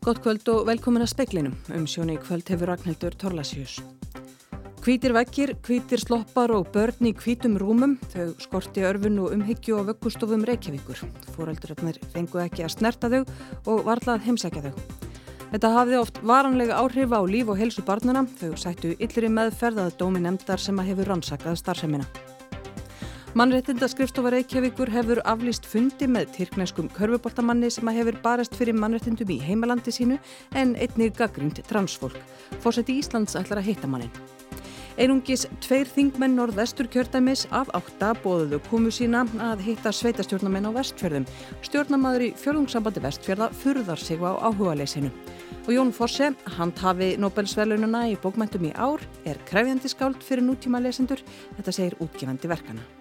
Gott kvöld og velkomin að speklinum. Um sjónu í kvöld hefur Ragnhildur Torlasjós. Hvítir vekkir, hvítir sloppar og börn í hvítum rúmum. Þau skorti örfun og umhyggju á vöggustofum Reykjavíkur. Fóralduröfnir fengu ekki að snerta þau og varlað heimsækja þau. Þetta hafði oft varanlega áhrif á líf og helsu barnuna. Þau sættu yllri meðferðað dómi nefndar sem að hefur rannsakað starfseminna. Mannréttindaskrifstofa Reykjavíkur hefur aflýst fundi með tyrkneskum körfuboltamanni sem að hefur barast fyrir mannréttindum í heimalandi sínu en einnig gaggrind transfólk. Fórseti Íslands ætlar að hitta mannin. Einungis tveir þingmenn norðvestur kjördæmis af átta bóðuðu komu sína að hitta sveitastjórnamenn á vestfjörðum. Stjórnamaður í fjörðungssambandi vestfjörða furðar sig á áhuga leysinu. Og Jón Forse, handhafi Nobelsverlununa í bókmæntum í ár, er krefjandi skáld fyrir nútíma lesendur. Þetta segir útgefandi verkana.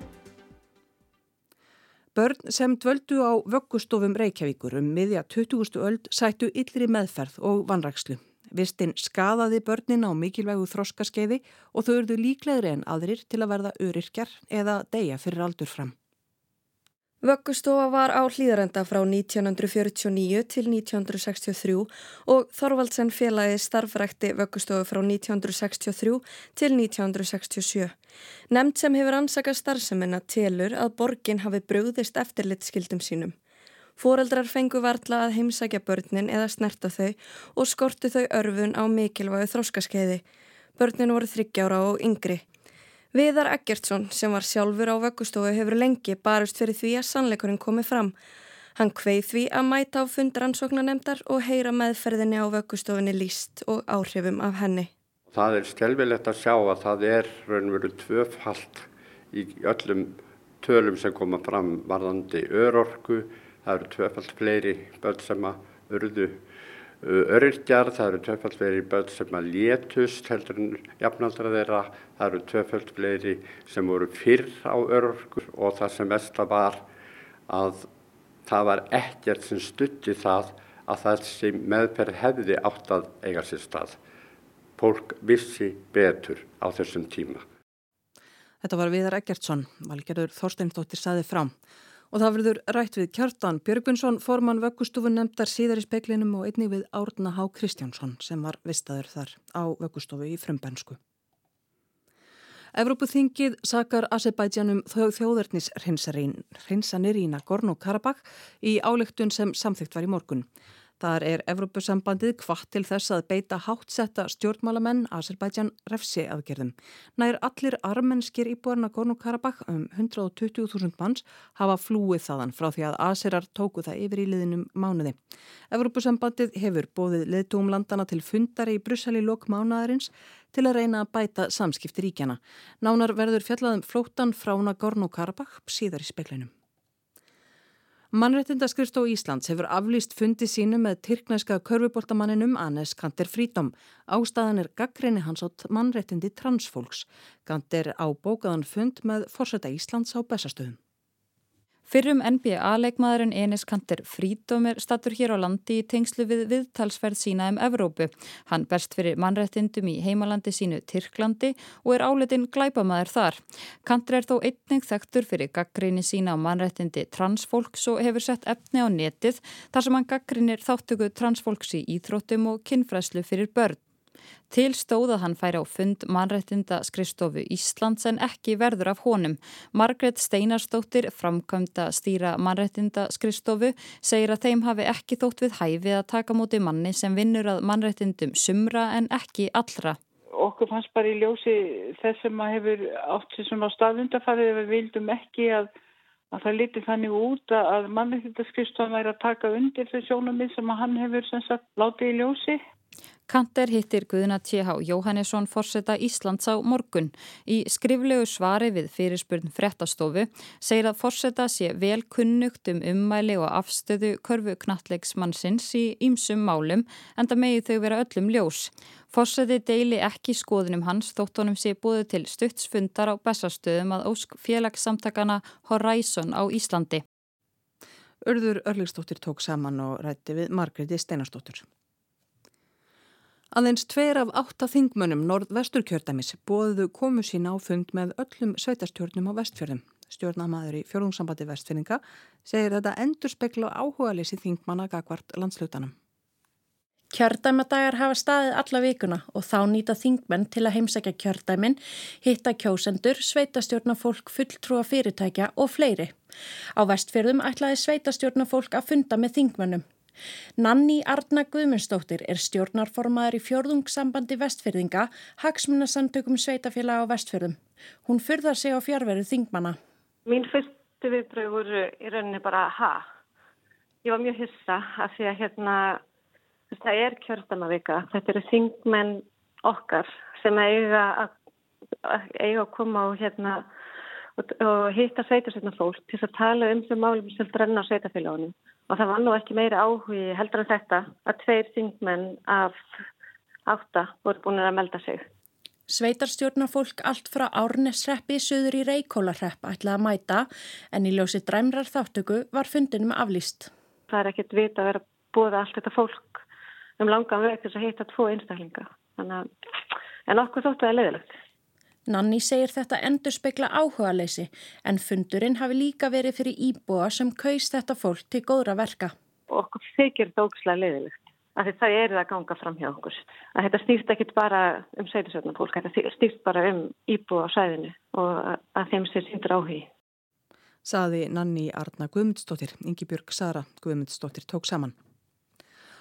Börn sem dvöldu á vöggustofum Reykjavíkur um miðja 20. öld sættu yllri meðferð og vanrakslu. Vistinn skadaði börnin á mikilvægu þroskaskeiði og þau urðu líklegri en aðrir til að verða öryrkjar eða deyja fyrir aldur fram. Vöggustofa var á hlýðarenda frá 1949 til 1963 og Þorvaldsen félagi starfrækti vöggustofu frá 1963 til 1967. Nemnd sem hefur ansakað starfseminna telur að borgin hafi brúðist eftirlitskildum sínum. Fóreldrar fengu varla að heimsækja börnin eða snerta þau og skortu þau örfun á mikilvægu þróskaskeiði. Börnin voru þryggjára og yngri. Viðar Eggertsson sem var sjálfur á vöggustofu hefur lengi barust fyrir því að sannleikurinn komi fram. Hann kveið því að mæta á fundransóknanemdar og heyra meðferðinni á vöggustofunni líst og áhrifum af henni. Það er stelvilegt að sjá að það er raunveru tvöfalt í öllum tölum sem koma fram varðandi örorku. Það eru tvöfalt fleiri börn sem að urðu öryrkjar, það eru tvöfalt fleiri börn sem að létust heldur en jafnaldra þeirra, það eru tvöfalt fleiri sem voru fyrr á öryrkur og það sem mest að var að það var ekkert sem stutti það að þessi meðferð hefði átt að eiga sér stað. Fólk vissi betur á þessum tíma. Þetta var Viðar Eggertsson, valgerður Þorsteinsdóttir saði frám. Og það verður rætt við Kjartan Björgvinsson, formann vöggustofun nefndar síðar í speklinum og einnig við Árna Há Kristjánsson sem var vistaður þar á vöggustofu í frumbensku. Evrópuþingið sakar Azerbaijanum þjóðverðnis hreinsanir í Nagorno-Karabakh í álegtun sem samþygt var í morgun. Þar er Evrópusambandið kvart til þess að beita háttsetta stjórnmálamenn Azerbaijan refsi aðgerðum. Nær allir armenskir íbúar Nagorno-Karabakh um 120.000 manns hafa flúið þaðan frá því að Azerar tóku það yfir í liðinum mánuði. Evrópusambandið hefur bóðið liðtúum landana til fundari í Brussel í lok mánuðarins til að reyna að bæta samskipti ríkjana. Nánar verður fjallaðum flóttan frá Nagorno-Karabakh síðar í speklinum. Mannréttindaskrifstó Íslands hefur aflýst fundi sínu með tyrknæska körfuboltamanninum Anes Kanter Frídom. Ástæðan er gaggrinni hans á mannréttindi transfólks. Kanter á bókaðan fund með Forseta Íslands á Bessastöðum. Fyrrum NBA-leikmaðurinn Enis Kanter Frídóm er statur hér á landi í tengslu við viðtalsferð sína um Evrópu. Hann berst fyrir mannrættindum í heimalandi sínu Tyrklandi og er áletinn glæpamaður þar. Kanter er þó einning þektur fyrir gaggrinni sína á mannrættindi transfólks og hefur sett efni á netið þar sem hann gaggrinir þáttöku transfólks í íþróttum og kinnfræslu fyrir börn. Til stóðað hann færi á fund mannrættinda skrifstofu Íslands en ekki verður af honum. Margret Steinarstóttir, framkvæmda stýra mannrættinda skrifstofu, segir að þeim hafi ekki þótt við hæfi að taka móti manni sem vinnur að mannrættindum sumra en ekki allra. Okkur fannst bara í ljósi þess sem að hefur átt sem á staðundafarið ef við vildum ekki að, að það liti þannig út að mannrættinda skrifstofu væri að taka undir þau sjónumið sem að hann hefur sagt, látið í ljósi. Kanter hittir Guðna T.H. Jóhannesson forsetta Íslands á morgun. Í skriflegu svari við fyrirspurn frettastofu segir að forsetta sé vel kunnugt um ummæli og afstöðu körfu knattleiksmannsins í ýmsum málum en það megi þau vera öllum ljós. Forseti deili ekki skoðunum hans þótt honum sé búið til stuttsfundar á bestastöðum að ósk félagssamtakana Horizon á Íslandi. Örður Örlingstóttir tók saman og rætti við Margreði Steinarstóttur. Aðeins tveir af átta þingmönnum norð-vesturkjördamis bóðuðu komu sína á fund með öllum sveitastjórnum á vestfjörðum. Stjórnamaður í fjörðungsambandi vestfjörninga segir þetta endur spekla áhuga leysi þingmanna gagvart landslutanum. Kjördæmadagar hafa staðið alla vikuna og þá nýta þingmenn til að heimsækja kjördæmin, hitta kjósendur, sveitastjórnafólk, fulltrúa fyrirtækja og fleiri. Á vestfjörðum ætlaði sveitastjórnafólk að funda með þingmennum. Nanni Arna Guðmundsdóttir er stjórnarformaður í fjörðungssambandi vestfjörðinga, hagsmunasamtökum sveitafélag á vestfjörðum. Hún fyrðar sig á fjárveru þingmanna. Mín fyrstu viðbröð voru í rauninni bara ha. Ég var mjög hyssa af því að hérna Það er kjörðamavika. Þetta eru þingmenn okkar sem eiga að, eiga að koma og, hérna, og, hitta sveitarsetna fólk til að tala um þau málum sem brenna á sveitafélagunum. Og það var nú ekki meiri áhugi heldur en þetta að tveir þingmenn af átta voru búin að melda sig. Sveitarstjórnarfólk allt frá Árnesreppi söður í Reykjólarrepp ætlaði að mæta en í ljósi dræmrar þáttöku var fundinum aflýst. Það er ekkert vita að vera búið allt þetta fólk um langan veg til að heita tvo einstaklinga. Þannig að, en okkur þóttu það leðilegt. Nanni segir þetta endur spekla áhuga leysi en fundurinn hafi líka verið fyrir íbúa sem kaust þetta fólk til góðra verka. Okkur þykir þetta ógislega leðilegt. Það er það að ganga fram hjá okkur. Að þetta stýrt ekki bara um sætisöfnum fólk, þetta stýrt bara um íbúa á sæðinu og að þeim sér síndur áhugi. Saði Nanni Arna Guðmundsdóttir, Ingi Björg Sara Guðmundsdóttir tók saman.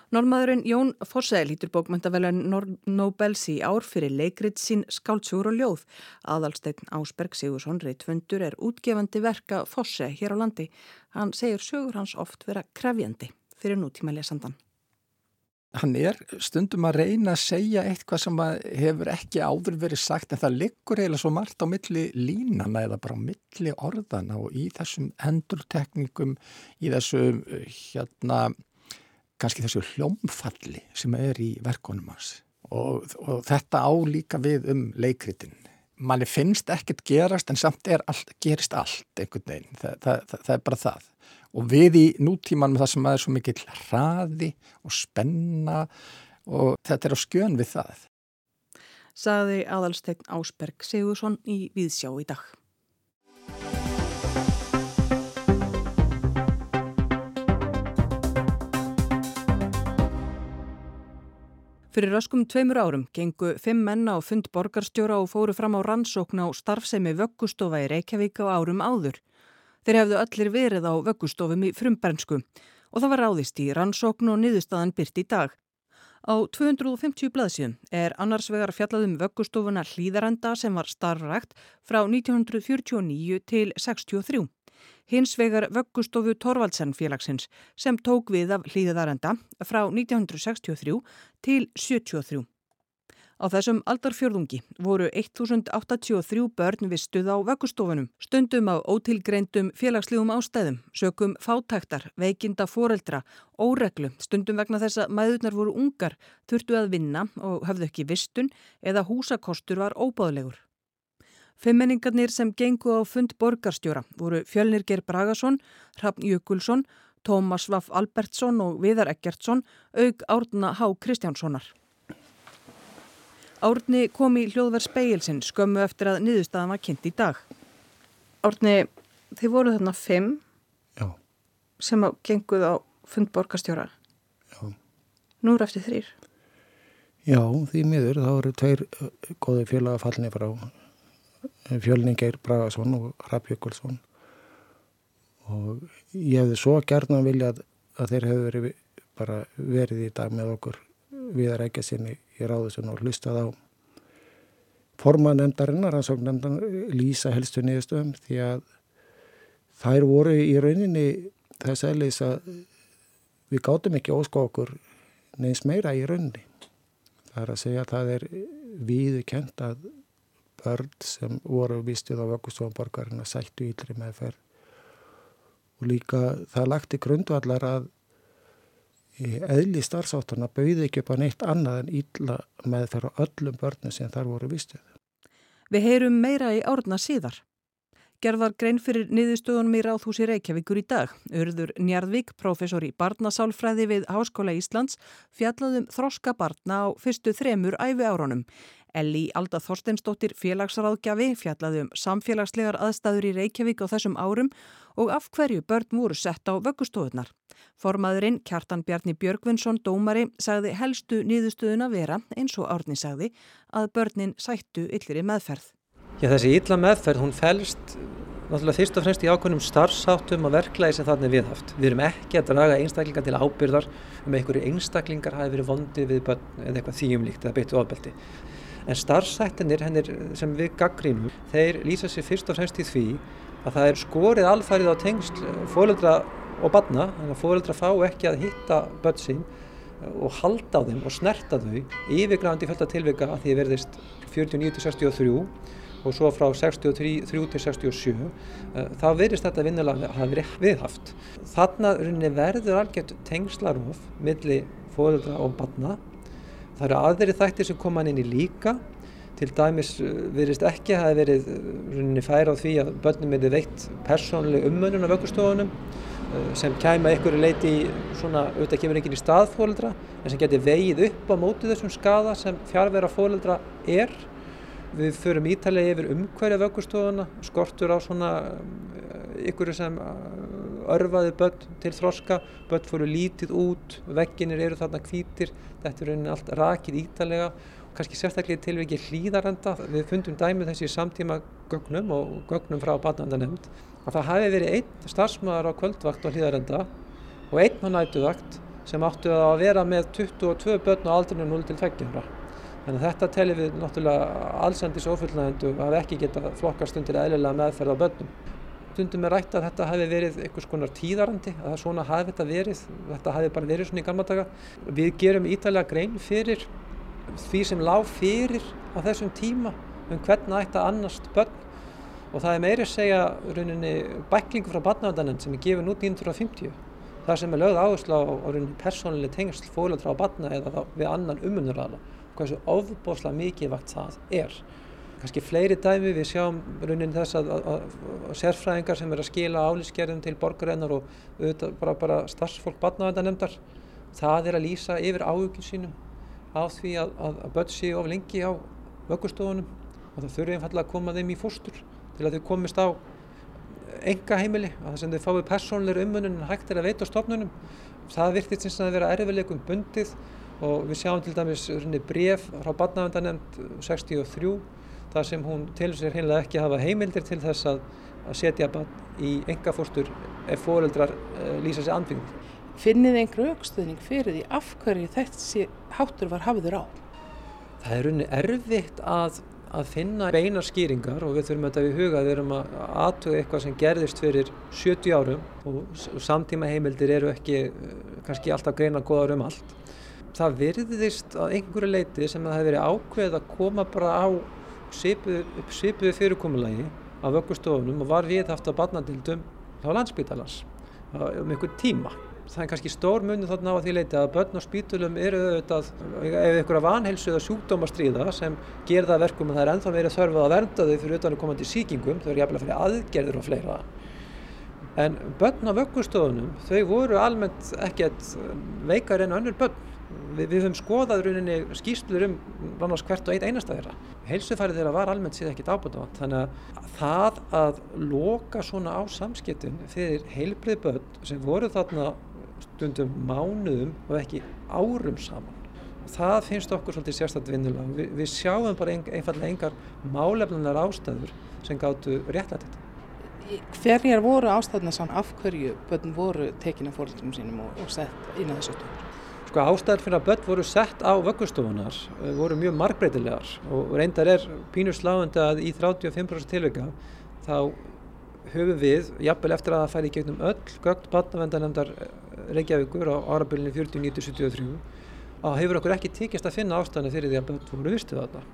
Normaðurinn Jón Fosse lítur bókmyndavelun Nobels í ár fyrir leikrit sín skáltsugur og ljóð. Aðalsteinn Ásberg Sigursson Reitfundur er útgefandi verka Fosse hér á landi. Hann segir sögur hans oft vera krefjandi fyrir nútíma lesandan. Hann er stundum að reyna að segja eitthvað sem hefur ekki áður verið sagt en það liggur eiginlega svo margt á milli línana eða bara á milli orðana og í þessum endurtekningum, í þessum hérna kannski þessu hljómfalli sem er í verkonum hans og, og þetta á líka við um leikritin. Manni finnst ekkert gerast en samt allt, gerist allt einhvern veginn, það, það, það, það er bara það. Og við í nútíman með það sem er svo mikill hraði og spenna og þetta er á skjön við það. Saði aðalstegn Ásberg Sigursson í Víðsjá í dag. Fyrir raskum tveimur árum gengu fimm menna á fund borgarstjóra og fóru fram á rannsókn á starfsemi vöggustofa í Reykjavík á árum áður. Þeir hefðu allir verið á vöggustofum í frumbernsku og það var ráðist í rannsókn og niðurstaðan byrt í dag. Á 250 blaðsíðum er annars vegar fjallaðum vöggustofuna hlýðarenda sem var starfrækt frá 1949 til 63 hins vegar vöggustofu Torvaldsen félagsins sem tók við af hlýðarenda frá 1963 til 73. Á þessum aldarfjörðungi voru 1083 börn vistuð á vöggustofunum, stundum á ótilgreindum félagslegum ástæðum, sökum fátæktar, veikinda foreldra, óreglu, stundum vegna þess að maðurnar voru ungar, þurftu að vinna og höfðu ekki vistun eða húsakostur var óbáðlegur. Femmenningarnir sem gengu á fund borgarstjóra voru Fjölnir Ger Bragason, Hrafn Jökulsson, Tómas Vaff Albertsson og Viðar Eggertsson, auk Árna Há Kristjánssonar. Árni kom í hljóðverð speilsinn skömmu eftir að niðurstaðan var kynnt í dag. Árni, þið voru þarna fimm Já. sem genguð á fund borgarstjóra. Já. Nú eru eftir þrýr. Já, því miður. Það voru tveir góði félagafallinni frá Fjölningeir Bragason og Rappjökulsson og ég hefði svo gerðan viljað að þeir hefðu verið bara verið í dag með okkur viðar ekki sinni í ráðusun og hlustað á formanemndarinnar, rannsóknemndan lýsa helstu niðurstöðum því að þær voru í rauninni þess aðlis að við gátum ekki óska okkur neins meira í rauninni. Það er að segja að það er viðu kent að börn sem voru vistuð á vöggustofan borgarinn að sættu ílri meðferð og líka það lagti grundvallar að eðli starfsáttana bauði ekki upp á neitt annað en ílla meðferð á öllum börnum sem þar voru vistuð. Við heyrum meira í árna síðar. Gerðar grein fyrir niðurstöðunum í Ráðhúsi Reykjavíkur í dag. Urður Njarðvík, professor í barnasálfræði við Háskóla Íslands, fjallaðum þroska barna á fyrstu þremur æfi árunum. Elli Alda Þorsteinsdóttir félagsráðgjafi fjallaði um samfélagslegar aðstæður í Reykjavík á þessum árum og af hverju börn voru sett á vöggustofunar. Formaðurinn Kjartan Bjarni Björgvinsson, dómari, sagði helstu niðurstöðuna vera, eins og Árni sagði, að börnin sættu yllir í meðferð. Já, þessi illa meðferð, hún fælst náttúrulega fyrst og fremst í ákveðnum starfsáttum og verklagi sem er viðhaft. Við erum ekki að draga einstaklingar til ábyrðar um einhverju einstaklingar hafi verið vondið við börn eða eitthvað þýjumlíkt eða beittu ofbeldi. En starfsættinir hennir sem við gaggrínum, þeir lýsa sér fyrst og fremst í því að það er skorið alfærið á tengsl fólöldra og barna, þannig að fólöldra fá ekki að hitta börn sín og halda á þeim og snerta þau yfirgræðandi fölta tilvika að því verðist 49-63 og svo frá 63 til 67 eh, þá verðist þetta vinnulega hafa verið viðhaft. Þannig verður algjört tengslarof milli fóðuldra og barna. Það eru aðri þættir sem koma inn í líka. Til dæmis eh, verðist ekki að það hefði verið eh, færa á því að börnum verði veitt persónlega umönnun á vöggustofunum sem kæma einhverju leiti í svona, auðvitað kemur enginn í stað fóðuldra en sem geti vegið upp á mótu þessum skada sem fjárvera fóðuldra er Við förum ítalega yfir umhverja vöggustofuna, skortur á svona eh, ykkur sem eh, örfaði börn til þroska, börn fóru lítið út, vegginir eru þarna hvítir, þetta er rauninni allt rakið ítalega og kannski sérstaklega tilvikið hlýðarenda. Við fundum dæmið þessi samtíma gögnum og gögnum frá barnandanemnd að það hafi verið einn starfsmöðar á kvöldvakt og hlýðarenda og einn á nætuvakt sem áttu að vera með 22 börn á aldrinu 0 til 20 ára. Þannig að þetta telir við náttúrulega allsendis ofullnægendu að ekki geta flokkast undir eðlilega meðferð á börnum. Stundum er rætt að þetta hafi verið einhvers konar tíðarandi, að svona hafi þetta verið, þetta hafi bara verið svona í gamla daga. Við gerum ítalega grein fyrir því sem lág fyrir á þessum tíma um hvernig ætti að annast börn og það er meiri að segja rauninni bæklingu frá barnavendanend sem er gefin út 1950. Það sem er lögð áherslu á, rauninni persónuleg tengsl fólöldra á barna eða við annan umunurraða hversu ofbosla mikið vakt það er. Kanski fleiri dæmi við sjáum raunin þess að, að, að, að sérfræðingar sem er að skila álískerðum til borgarinnar og auðvitað bara, bara starfsfólk badnavendanemdar, það er að lýsa yfir áhugin sínum á því að börn séu of lengi á vöggustofunum og það þurfi einfallega að koma þeim í fóstur til að þau komist á enga heimili, að það sem þau fái persónleir umönun hægt er að veita á stofnunum. Það virtist eins og að vera erfileikum bundið og við sjáum til dæmis bref frá badnavendanemnd 63 þar sem hún til sér hinnlega ekki hafa heimildir til þess að, að setja badn í engafórstur ef fóreldrar uh, lýsa sér andfingum. Finnið einhverju aukstöðning fyrir því af hverju þessi háttur var hafiður á? Það er unni erfitt að, að finna beina skýringar og við þurfum þetta við huga við erum að aðtöða eitthvað sem gerðist fyrir 70 árum og, samtíma heimildir eru ekki uh, kannski alltaf greina goðar um allt það virðist að einhverju leiti sem það hefði verið ákveð að koma bara á sipuðu fyrirkomulagi á vöggustofunum og var við haft að barnadildum á landsbytalans um einhver tíma. Það er kannski stór munið þarna á því leiti að börn á spítulum eru auðvitað ef einhverja vanhelsu eða sjúkdómastríða sem ger það verkum að það er ennþá verið þörfuð að vernda þau fyrir utan að komandi síkingum, þau eru jafnlega fyrir aðgerðir og fleira. En börn á vöggustofunum, þau voru almennt ekkert veikar en önnur börn við, við höfum skoðað rauninni skýslur um annars hvert og eitt einasta þeirra. Heilsufærið þeirra var almennt síðan ekkit ábúndavant þannig að það að loka svona á samskiptin fyrir heilbrið börn sem voru þarna stundum mánuðum og ekki árum saman það finnst okkur svolítið sérstaklega vinnulega. Vi, við sjáum bara ein, einfallega engar málefnunar ástæður sem gáttu réttlætt þetta. Hverjar voru ástæðuna sann af hverju börn voru tekin af fóröldum sínum og, og sett inn á þessu stöður? Sko ástæðar fyrir að börn voru sett á vöggustofunar eh, voru mjög margbreytilegar og reyndar er pínur sláðandi að í 35% tilvika þá höfum við, jafnvel eftir að það færi í gegnum öll gögn barnavendanemndar eh, Reykjavíkur á árabilinu 49-73 að hefur okkur ekki tíkist að finna ástæðana fyrir því að börn voru vistuð þarna.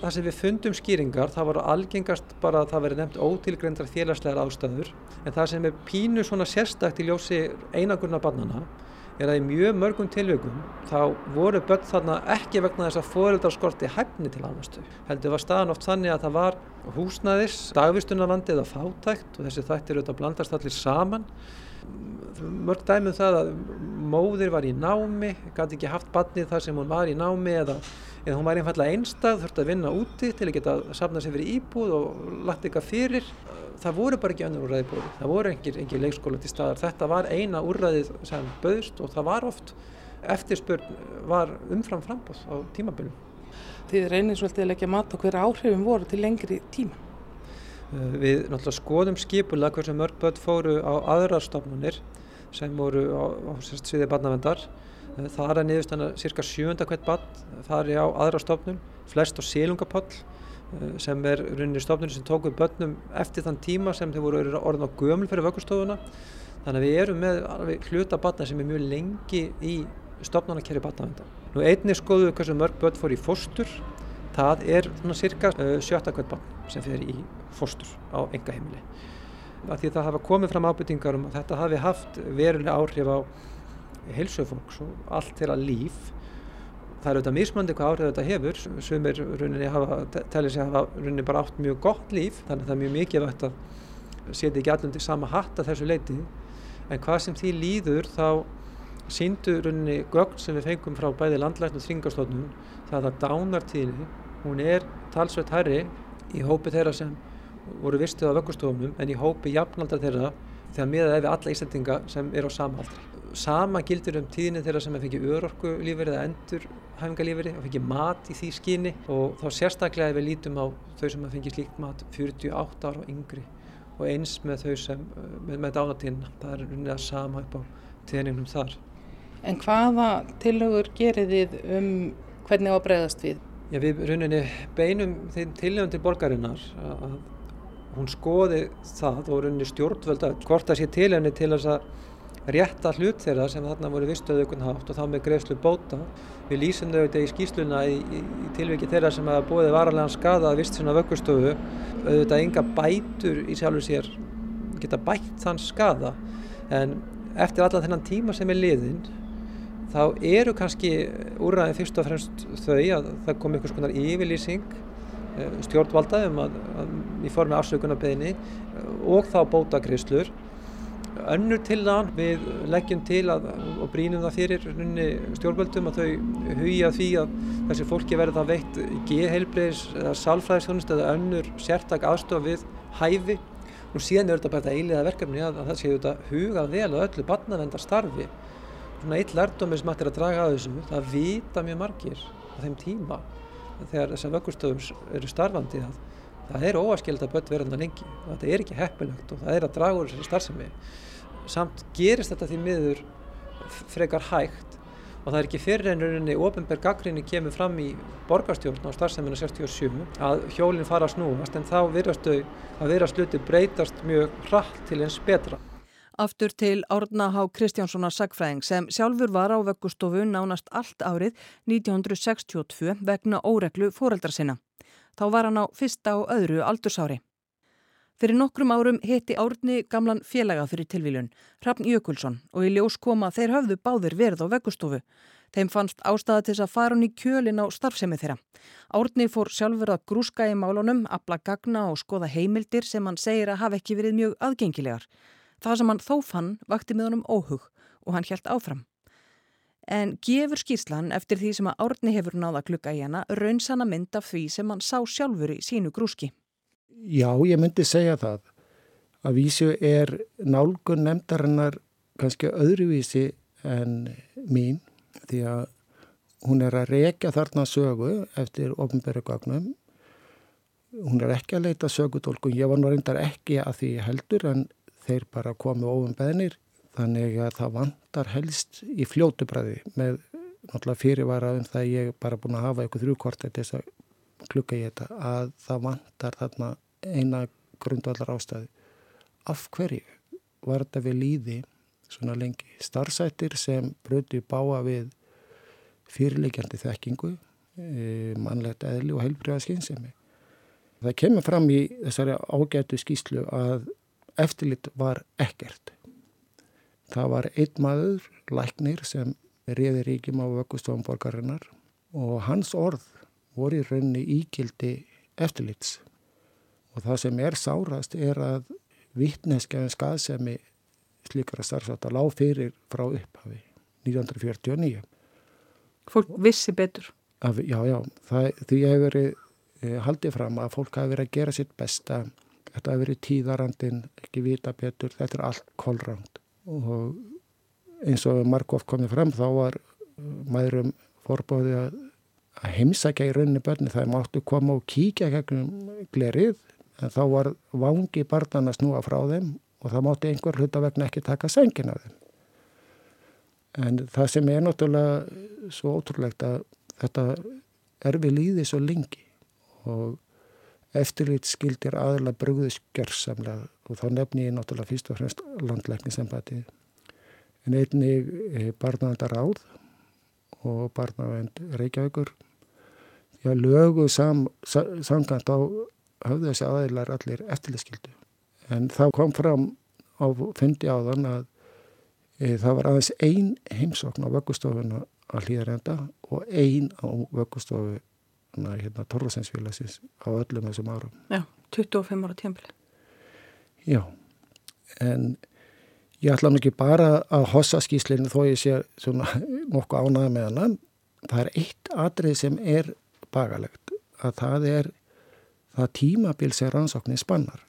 Það sem við fundum skýringar, það voru algengast bara að það veri nefnt ótilgreyndar félagslegar ástæður en það sem er pínu svona sérstakt í ljósi einangurna barnana er að í mjög mörgum tilvökum þá voru börn þarna ekki vegna þess að fóreldarskorti hæfni til annastu. Heldur var staðan oft þannig að það var húsnæðis, dagvistunarvandi eða fátækt og þessi þættir auðvitað blandast allir saman. Mörg dæmið um það að móðir var í námi, gæti ekki haft badnið þar sem hún var í námi eða, eða hún var einfallega einstað, þurfti að vinna úti til að geta safna sér fyrir íbúð og lagt eitthvað fyrir. Það voru bara ekki önnur úrræði búið, það voru engin leikskóla til staðar. Þetta var eina úrræðið sem bauðst og það var oft eftirspurn var umfram frambóð á tímabölum. Þið reynir svolítið að leggja mat á hverja áhrifum voru til lengri tíma? Eh, við náttúrulega skoðum skipulega hversu mörg börn fóru á aðrar stofnunir sem voru á, á sviðið barnavendar. Eh, það er að niðurstanna cirka sjönda hvert barn fari á aðra stofnun, flest á sílungapoll sem er rauninni stofnun sem tók við börnum eftir þann tíma sem þau voru orðin á gömul fyrir vökkustofuna. Þannig að við erum með hluta barna sem er mjög lengi í stofnanakerri barnavendar. Nú einnig skoðum við hversu mörg börn fóru í fóstur. Það er svona cirka sjötta hvert barn sem fyrir í fóstur á enga heimili. Að því það hafa komið fram ábyrtingar um að þetta hafi haft verulega áhrif á heilsöfólks og allt þeirra líf. Það er auðvitað mismandi hvað áhrif þetta hefur. Sumir rauninni hafa, tellir sig að hafa rauninni bara átt mjög gott líf þannig að það er mjög mikið vett að setja ekki allundi sama hatt að þessu leiti. En hvað sem því líður þá síndu rauninni gögn sem við fengum frá bæði landlækn og þringarstofnun það að dánartíðinni, hún er talsveit herri í hópi þeirra sem voru vistuð á vöggustofnum en í hópi jafnaldra þeirra þegar miðað við alla ísendinga sem er á sama aldri. Sama gildir um tíðinni þeirra sem er fengið örorku lífeyri eða endur hæfingalífeyri og fengið mat í því skyni og þá sérstaklega ef við lítum á þau sem er fengið slíkt mat 48 ára og yngri og eins með þau sem með, með dánatíðina. Það er unnið að sama upp á tíðningnum þar. En hvaða tillögur gerir þið um hvernig á bregðast við? Já, við rauninni beinum þeim tillögum til borgarinnar að hún skoði það og rauninni stjórnvöld að hvort það sé til henni til þess að rétta hlut þeirra sem þarna voru vistuðu ykkur hátt og þá með greiðslu bóta. Við lýsum þau þetta í skýsluna í, í, í tilviki þeirra sem hafa búið vararlegan skada að vist sinna vöggustofu auðvitað enga bætur í sjálfu sér geta bætt þann skada en eftir allan þennan tíma sem er liðinn þá eru kannski úrræðin fyrst og fremst þau að það kom einhvers konar yfirlýsing Eh, stjórnvaldaðum að, að í formi afsökunarbeginni og þá bótakriðslur. Önnur til þann við leggjum til að, og brínum það fyrir stjórnvöldum að þau hugja því að þessi fólki verða veitt geðheilbreyðis eða sálfræðisjónist eða önnur sértak aðstofa við hæfi. Nú síðan er þetta bara þetta eiliða verkefni að, að það séu þetta hugað vel og öllu barnavendar starfi. Svona eitt lærdomi sem ættir að draga að þessu, það vita mjög margir á þeim tíma þegar þessar vöggustöðum eru starfandi að það er óaskild að börn verða lengi og þetta er ekki heppilegt og það er að draga úr þessari starfsemi samt gerist þetta því miður frekar hægt og það er ekki fyrir en rauninni ofinberg gaggrinni kemur fram í borgarstjórn á starfsemina 67 að hjólinn fara að snúast en þá virðast þau að vera sluti breytast mjög hratt til eins betra Aftur til Árna Há Kristjánssonar sagfræðing sem sjálfur var á vöggustofu nánast allt árið 1962 vegna óreglu fóreldra sinna. Þá var hann á fyrsta og öðru aldursári. Fyrir nokkrum árum hitti Árni gamlan félaga fyrir tilvílun, Hrafn Jökulsson og í ljós koma þeir höfðu báðir verð á vöggustofu. Þeim fannst ástæða til þess að fara hann í kjölin á starfsemi þeirra. Árni fór sjálfur að grúska í málunum, abla gagna og skoða heimildir sem hann segir að hafa ekki verið mjög aðgengilegar. Það sem hann þó fann vakti með honum óhug og hann helt áfram. En gefur skýrslan eftir því sem að Árni hefur náða klukka í hana raunsanna mynd af því sem hann sá sjálfur í sínu grúski. Já, ég myndi segja það. Að vísu er nálgun nefndarinnar kannski öðruvísi en mín því að hún er að reyka þarna sögu eftir ofnbærugagnum. Hún er ekki að leita sögutólkun. Ég var nú reyndar ekki að því heldur en þeir bara komu ofum beðnir þannig að það vantar helst í fljótubræði með náttúrulega fyrirvara um það ég bara búin að hafa eitthvað þrjúkvart að klukka í þetta að það vantar þarna eina grundvallar ástæði. Af hverju var þetta við líði svona lengi? Starfsættir sem bröti báa við fyrirleikjandi þekkingu, e, mannlegt eðli og heilbriðaskinsemi. Það kemur fram í þessari ágætu skýslu að eftirlit var ekkert. Það var einn maður, læknir, sem reyði ríkjum á vöggustofan borgarinnar og hans orð voru í rauninni íkildi eftirlits. Og það sem er sárast er að vittneskjaðin skaðsemi slíkara starfsáta lág fyrir frá upphafi 1949. Fólk vissi betur? Að, já, já, það, því hefur verið e, haldið fram að fólk hafi verið að gera sitt besta, þetta hafi verið tíðarandin, ekki vita betur, þetta er allt kolrand og eins og Markov komið fram þá var maðurum forbóðið að, heimsækja í rauninni börni það máttu koma og kíkja gegnum glerið en þá var vangi barnan að snúa frá þeim og það mátti einhver hluta vegna ekki taka sengin af þeim. En það sem er náttúrulega svo ótrúlegt að þetta er við líðið svo lengi og eftirlít skildir aðla brugðuskjörsamlega og þá nefni ég náttúrulega fyrst og fremst landlæknisembati en einnig eh, barnavendar áð og barnavend Reykjavíkur að lögu sam, samkant á höfðu þessi aðeinar allir eftirlitskildu en það kom fram á fundi áðan að e, það var aðeins ein heimsókn á vöggustofuna að hlýðarenda og ein á vöggustofuna hérna Torlasensfélagsins á öllum þessum árum. Já, 25 ára tímpil. Já, en ég ætla nú ekki bara að hossa skýslinu þó ég sé svona nokkuð ánæða með hann. Það er eitt atrið sem er bagalegt að það er það tímabil sem rannsóknin spannar.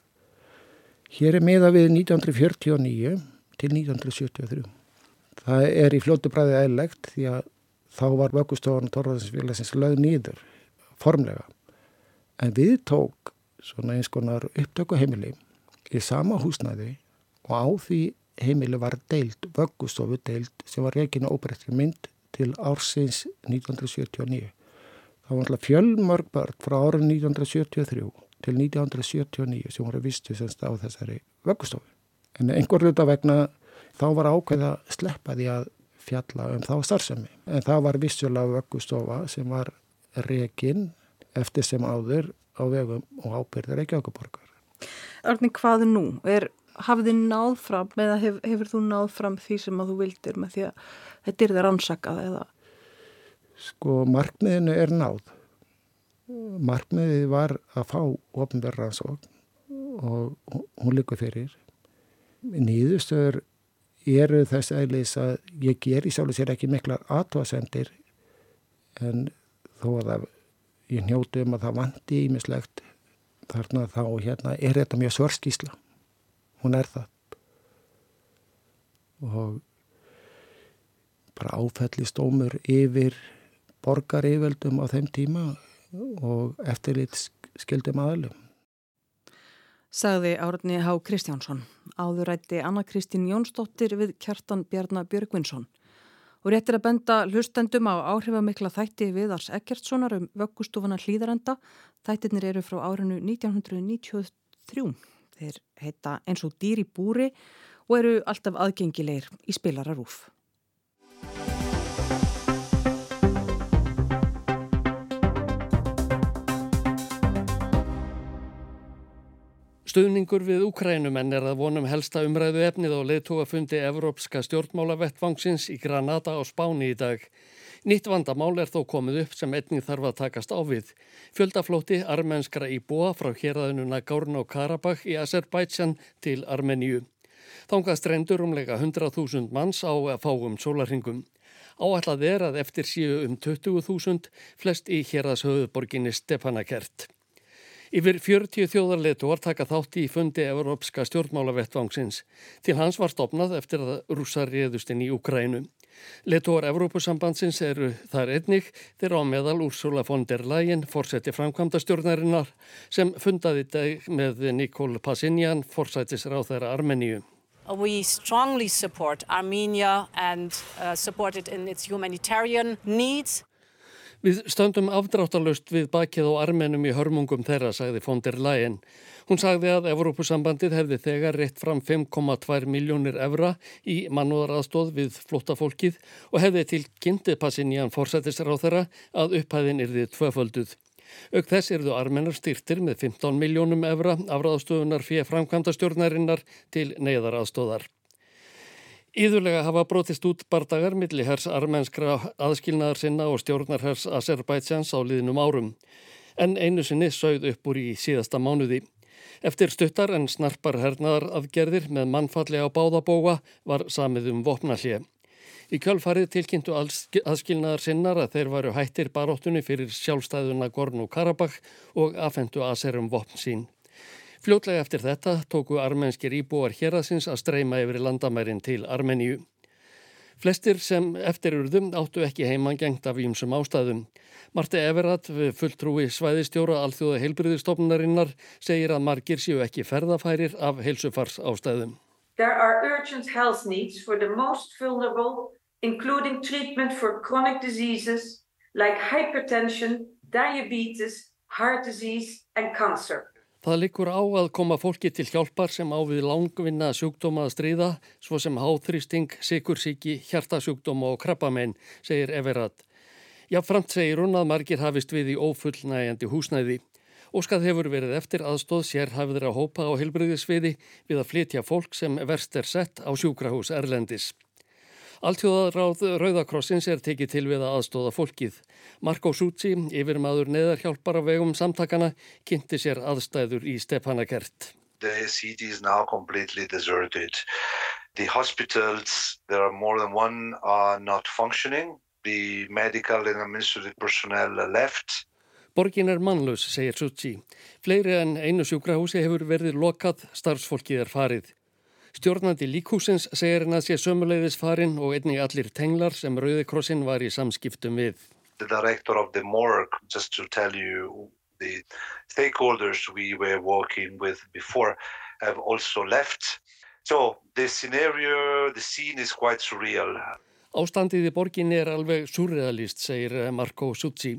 Hér er miða við 1949 til 1973. Það er í fljótu bræði eðlegt því að þá var vöggustofan Torfaðinsfélagsins lögð nýður formlega. En við tók svona eins konar upptöku heimili í sama húsnæði og á því heimili var deild, vöggustofu deild sem var reygin og óbreyttri mynd til ársins 1979. Það var alltaf fjölmörg börn frá árið 1973 til 1979 sem voru vistu semst á þessari vöggustofu. En einhver hluta vegna þá var ákveð að sleppa því að fjalla um þá starfsemi. En það var vissulega vöggustofa sem var rekin eftir sem áður á vegum og ábyrðir ekki okkurborgar. Örni, hvað nú? Er, hafið þið náð fram eða hef, hefur þú náð fram því sem að þú vildir með því að þetta er það rannsakað eða? Sko, markmiðinu er náð markmiðið var að fá ofnverðaransókn og hún likur fyrir. Nýðustöður eru þess aðlis að ég ger í og sér ekki miklar aðtóasendir en þó að það, ég njótu um að það vandi ímislegt þarna þá hérna er þetta mjög svörskísla. Hún er það. Og bara áfællist ómur yfir borgar yfirveldum á þeim tíma og eftirlit skildum aðalum. Sagði Árni Há Kristjánsson. Áðurætti Anna Kristín Jónsdóttir við kjartan Bjarnar Björgvinsson. Og réttir að benda hlustendum á áhrifamikla þætti viðars Ekkertssonar um vöggustofana hlýðarenda. Þættirnir eru frá árinu 1993. Þeir heita eins og dýr í búri og eru alltaf aðgengilegir í spilararúf. Stuðningur við Ukrænumenn er að vonum helsta umræðu efnið og leðtóafundi Evrópska stjórnmálavettvangsins í Granada á Spáni í dag. Nýtt vandamál er þó komið upp sem einning þarf að takast á við. Fjöldaflóti armenskra í búa frá hérðinu Nagorno Karabakh í Azerbaijan til Armeníu. Þángast reyndur umlega 100.000 manns á fáum sólarhingum. Áallad er að eftir síu um 20.000 flest í hérðashöfuborginni Stepanakert. Yfir 40 þjóðarleituar taka þátti í fundi Európska stjórnmálavettvangsins. Til hans var stopnað eftir að rússar réðust inn í Ukrænu. Leituar Európusambandsins eru þar einnig þeirra á meðal Úrsula von der Leyen, fórseti framkvæmda stjórnarinnar, sem fundaði dag með Nikol Pashinyan, fórsætisráð þeirra Armeníu. We strongly support Armenia and uh, support it in its humanitarian needs. Við stöndum afdráttalust við bakið og armenum í hörmungum þeirra, sagði von der Leyen. Hún sagði að Evrópusambandið hefði þegar reitt fram 5,2 miljónir evra í mannúðaraðstóð við flottafólkið og hefði til kynnti passin í hann forsættisra á þeirra að upphæðin yrði tvöfölduð. Ög þess erðu armenar styrtir með 15 miljónum evra afraðstöðunar fyrir framkvæmda stjórnarinnar til neyðaraðstóðar. Íðurlega hafa brotist út bardagar milli hers armenskra aðskilnaðar sinna og stjórnar hers Azerbaidsjans á liðnum árum. En einu sinni sögð upp úr í síðasta mánuði. Eftir stuttar en snarpar hernaðar aðgerðir með mannfalli á báðabóa var samið um vopnallið. Í kjálfarið tilkynntu aðskilnaðar sinnar að þeir varu hættir baróttunni fyrir sjálfstæðuna Gorn og Karabakh og afhendu aðserum vopn sín. Fljótlega eftir þetta tóku armenskir íbúar hérasins að streyma yfir landamærin til Armeníu. Flestir sem eftirurðum áttu ekki heimangengt af ímsum ástæðum. Marti Everat, fulltrúi svæðistjóra alþjóða heilbriðistofnunarinnar, segir að margir séu ekki ferðafærir af heilsufars ástæðum. There are urgent health needs for the most vulnerable, including treatment for chronic diseases like hypertension, diabetes, heart disease and cancer. Það likur á að koma fólki til hjálpar sem á við langvinna sjúkdóma að stríða, svo sem háþrýsting, sikursíki, hjartasjúkdóma og krabbamein, segir Everat. Jáfnframt segir hún að margir hafist við í ófullnægjandi húsnæði. Óskað hefur verið eftir aðstóð sér hafður að hópa á helbriðisviði við að flytja fólk sem verst er sett á sjúkrahús Erlendis. Alltjóðaráð Rauðakrossins er tekið til við að aðstóða fólkið. Marko Sútsi, yfirmaður neðarhjálpar af vegum samtakana, kynnti sér aðstæður í Stepanakert. The city is now completely deserted. The hospitals, there are more than one, are not functioning. The medical and administrative personnel left. Borgin er mannlaus, segir Sútsi. Fleiri en einu sjúkrahúsi hefur verið lokað, starfsfólkið er farið. Stjórnandi líkhúsins segir hann að sé sömuleiðis farin og einnig allir tenglar sem Rauðikrossin var í samskiptum við. The director of the morgue, just to tell you, the stakeholders we were working with before have also left. So the scenario, the scene is quite surreal. Ástandið í borginni er alveg surrealist, segir Marko Sutsi.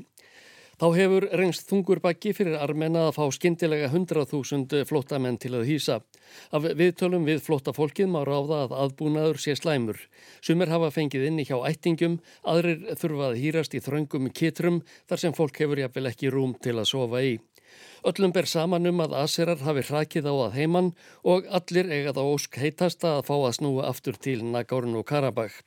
Þá hefur reyngst þungur bakki fyrir armena að fá skindilega 100.000 flottamenn til að hýsa. Af viðtölum við flotta fólkið má ráða að aðbúnaður sé slæmur. Sumir hafa fengið inni hjá ættingum, aðrir þurfa að hýrast í þröngum kitrum þar sem fólk hefur jafnvel ekki rúm til að sofa í. Öllum ber saman um að aserar hafi hrakið á að heimann og allir eigað á ósk heitasta að fá að snúa aftur til Nagorno Karabakh.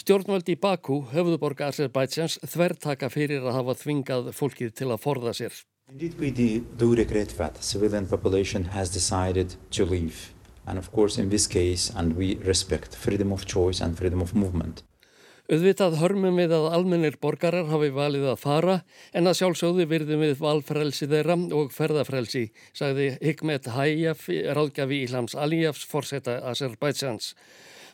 Stjórnvöldi í Bakú, höfðuborg Azerbaidsjans, þvertaka fyrir að hafa þvingað fólkið til að forða sér. We do regret that civilian population has decided to leave and of course in this case and we respect freedom of choice and freedom of movement. Auðvitað hörmum við að almennir borgarar hafi valið að fara en að sjálfsögðu virðum við valfrelsi þeirra og ferðafrelsi, sagði Hikmet Hayaf, ráðgjafi Ílams Alijafs, forsetta Azerbaidsjans.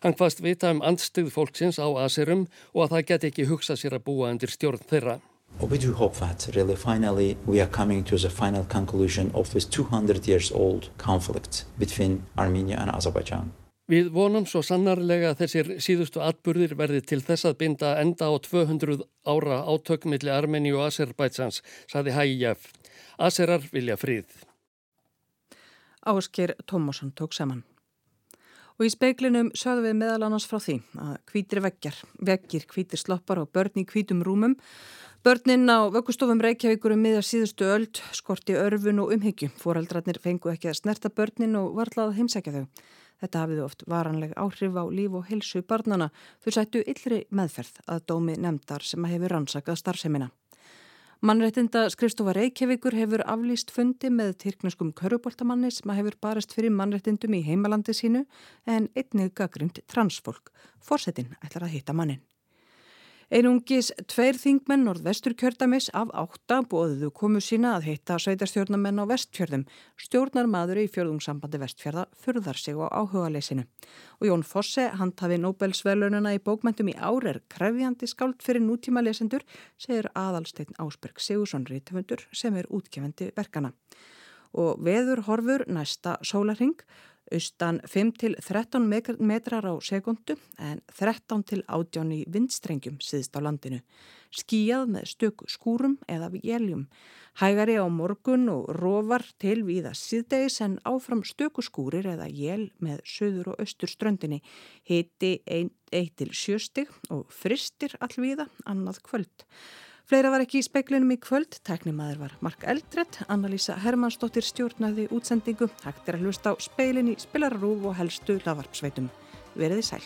Hann hvaðst vita um andstygð fólksins á Aserum og að það geti ekki hugsað sér að búa undir stjórn þeirra. We do hope that really finally we are coming to the final conclusion of this 200 years old conflict between Armenia and Azerbaijan. Við vonum svo sannarlega að þessir síðustu atburðir verði til þess að binda enda á 200 ára átökmiðli Armeni og Azerbaidsans, saði Hægjaf. Aserar vilja fríð. Ásker Tómasson tók saman. Og í speiklinum sögðum við meðal annars frá því að hvítir veggjar, veggir, hvítir sloppar og börn í hvítum rúmum. Börnin á vöggustofum Reykjavíkur um miðar síðustu öld, skorti örfun og umhyggju. Fóraldrarnir fengu ekki að snerta börnin og varlað heimsækja þau. Þetta hafiðu oft varanleg áhrif á líf og helsu barnana. Þau sættu yllri meðferð að dómi nefndar sem hefur rannsakað starfseminna. Mannrættinda skrifstofa Reykjavíkur hefur aflýst fundi með tyrknuskum köruboltamanni sem hefur barist fyrir mannrættindum í heimalandi sínu en einnig gaggrind transfólk. Forsetin ætlar að hitta mannin. Einungis tveir þingmenn norðvestur kjördamis af átta bóðuðu komu sína að heita sveitarstjórnamenn á vestfjörðum. Stjórnar maður í fjörðungssambandi vestfjörða furðar sig á áhuga leysinu. Og Jón Fosse, handhafi Nobelsvelununa í bókmæntum í ár er krefjandi skált fyrir nútíma lesendur, segir aðalsteinn Ásberg Sigursson Rítafundur sem er útgefandi verkana. Og veður horfur næsta sólarhing austan 5-13 metrar á sekundu en 13-18 í vindstrengjum síðst á landinu. Skíjað með stöku skúrum eða véljum. Hægari á morgun og róvar til viða síðdegis en áfram stöku skúrir eða jél með söður og austur ströndinni. Hiti 1-7 stig og fristir allviða annað kvöld. Fleira var ekki í speiklinum í kvöld, teknimaður var Mark Eldredd, Anna-Lísa Hermannsdóttir stjórnaði útsendingu, hægt er að hlusta á speilin í spilararúf og helstu lavarpsveitum. Verðið sæl.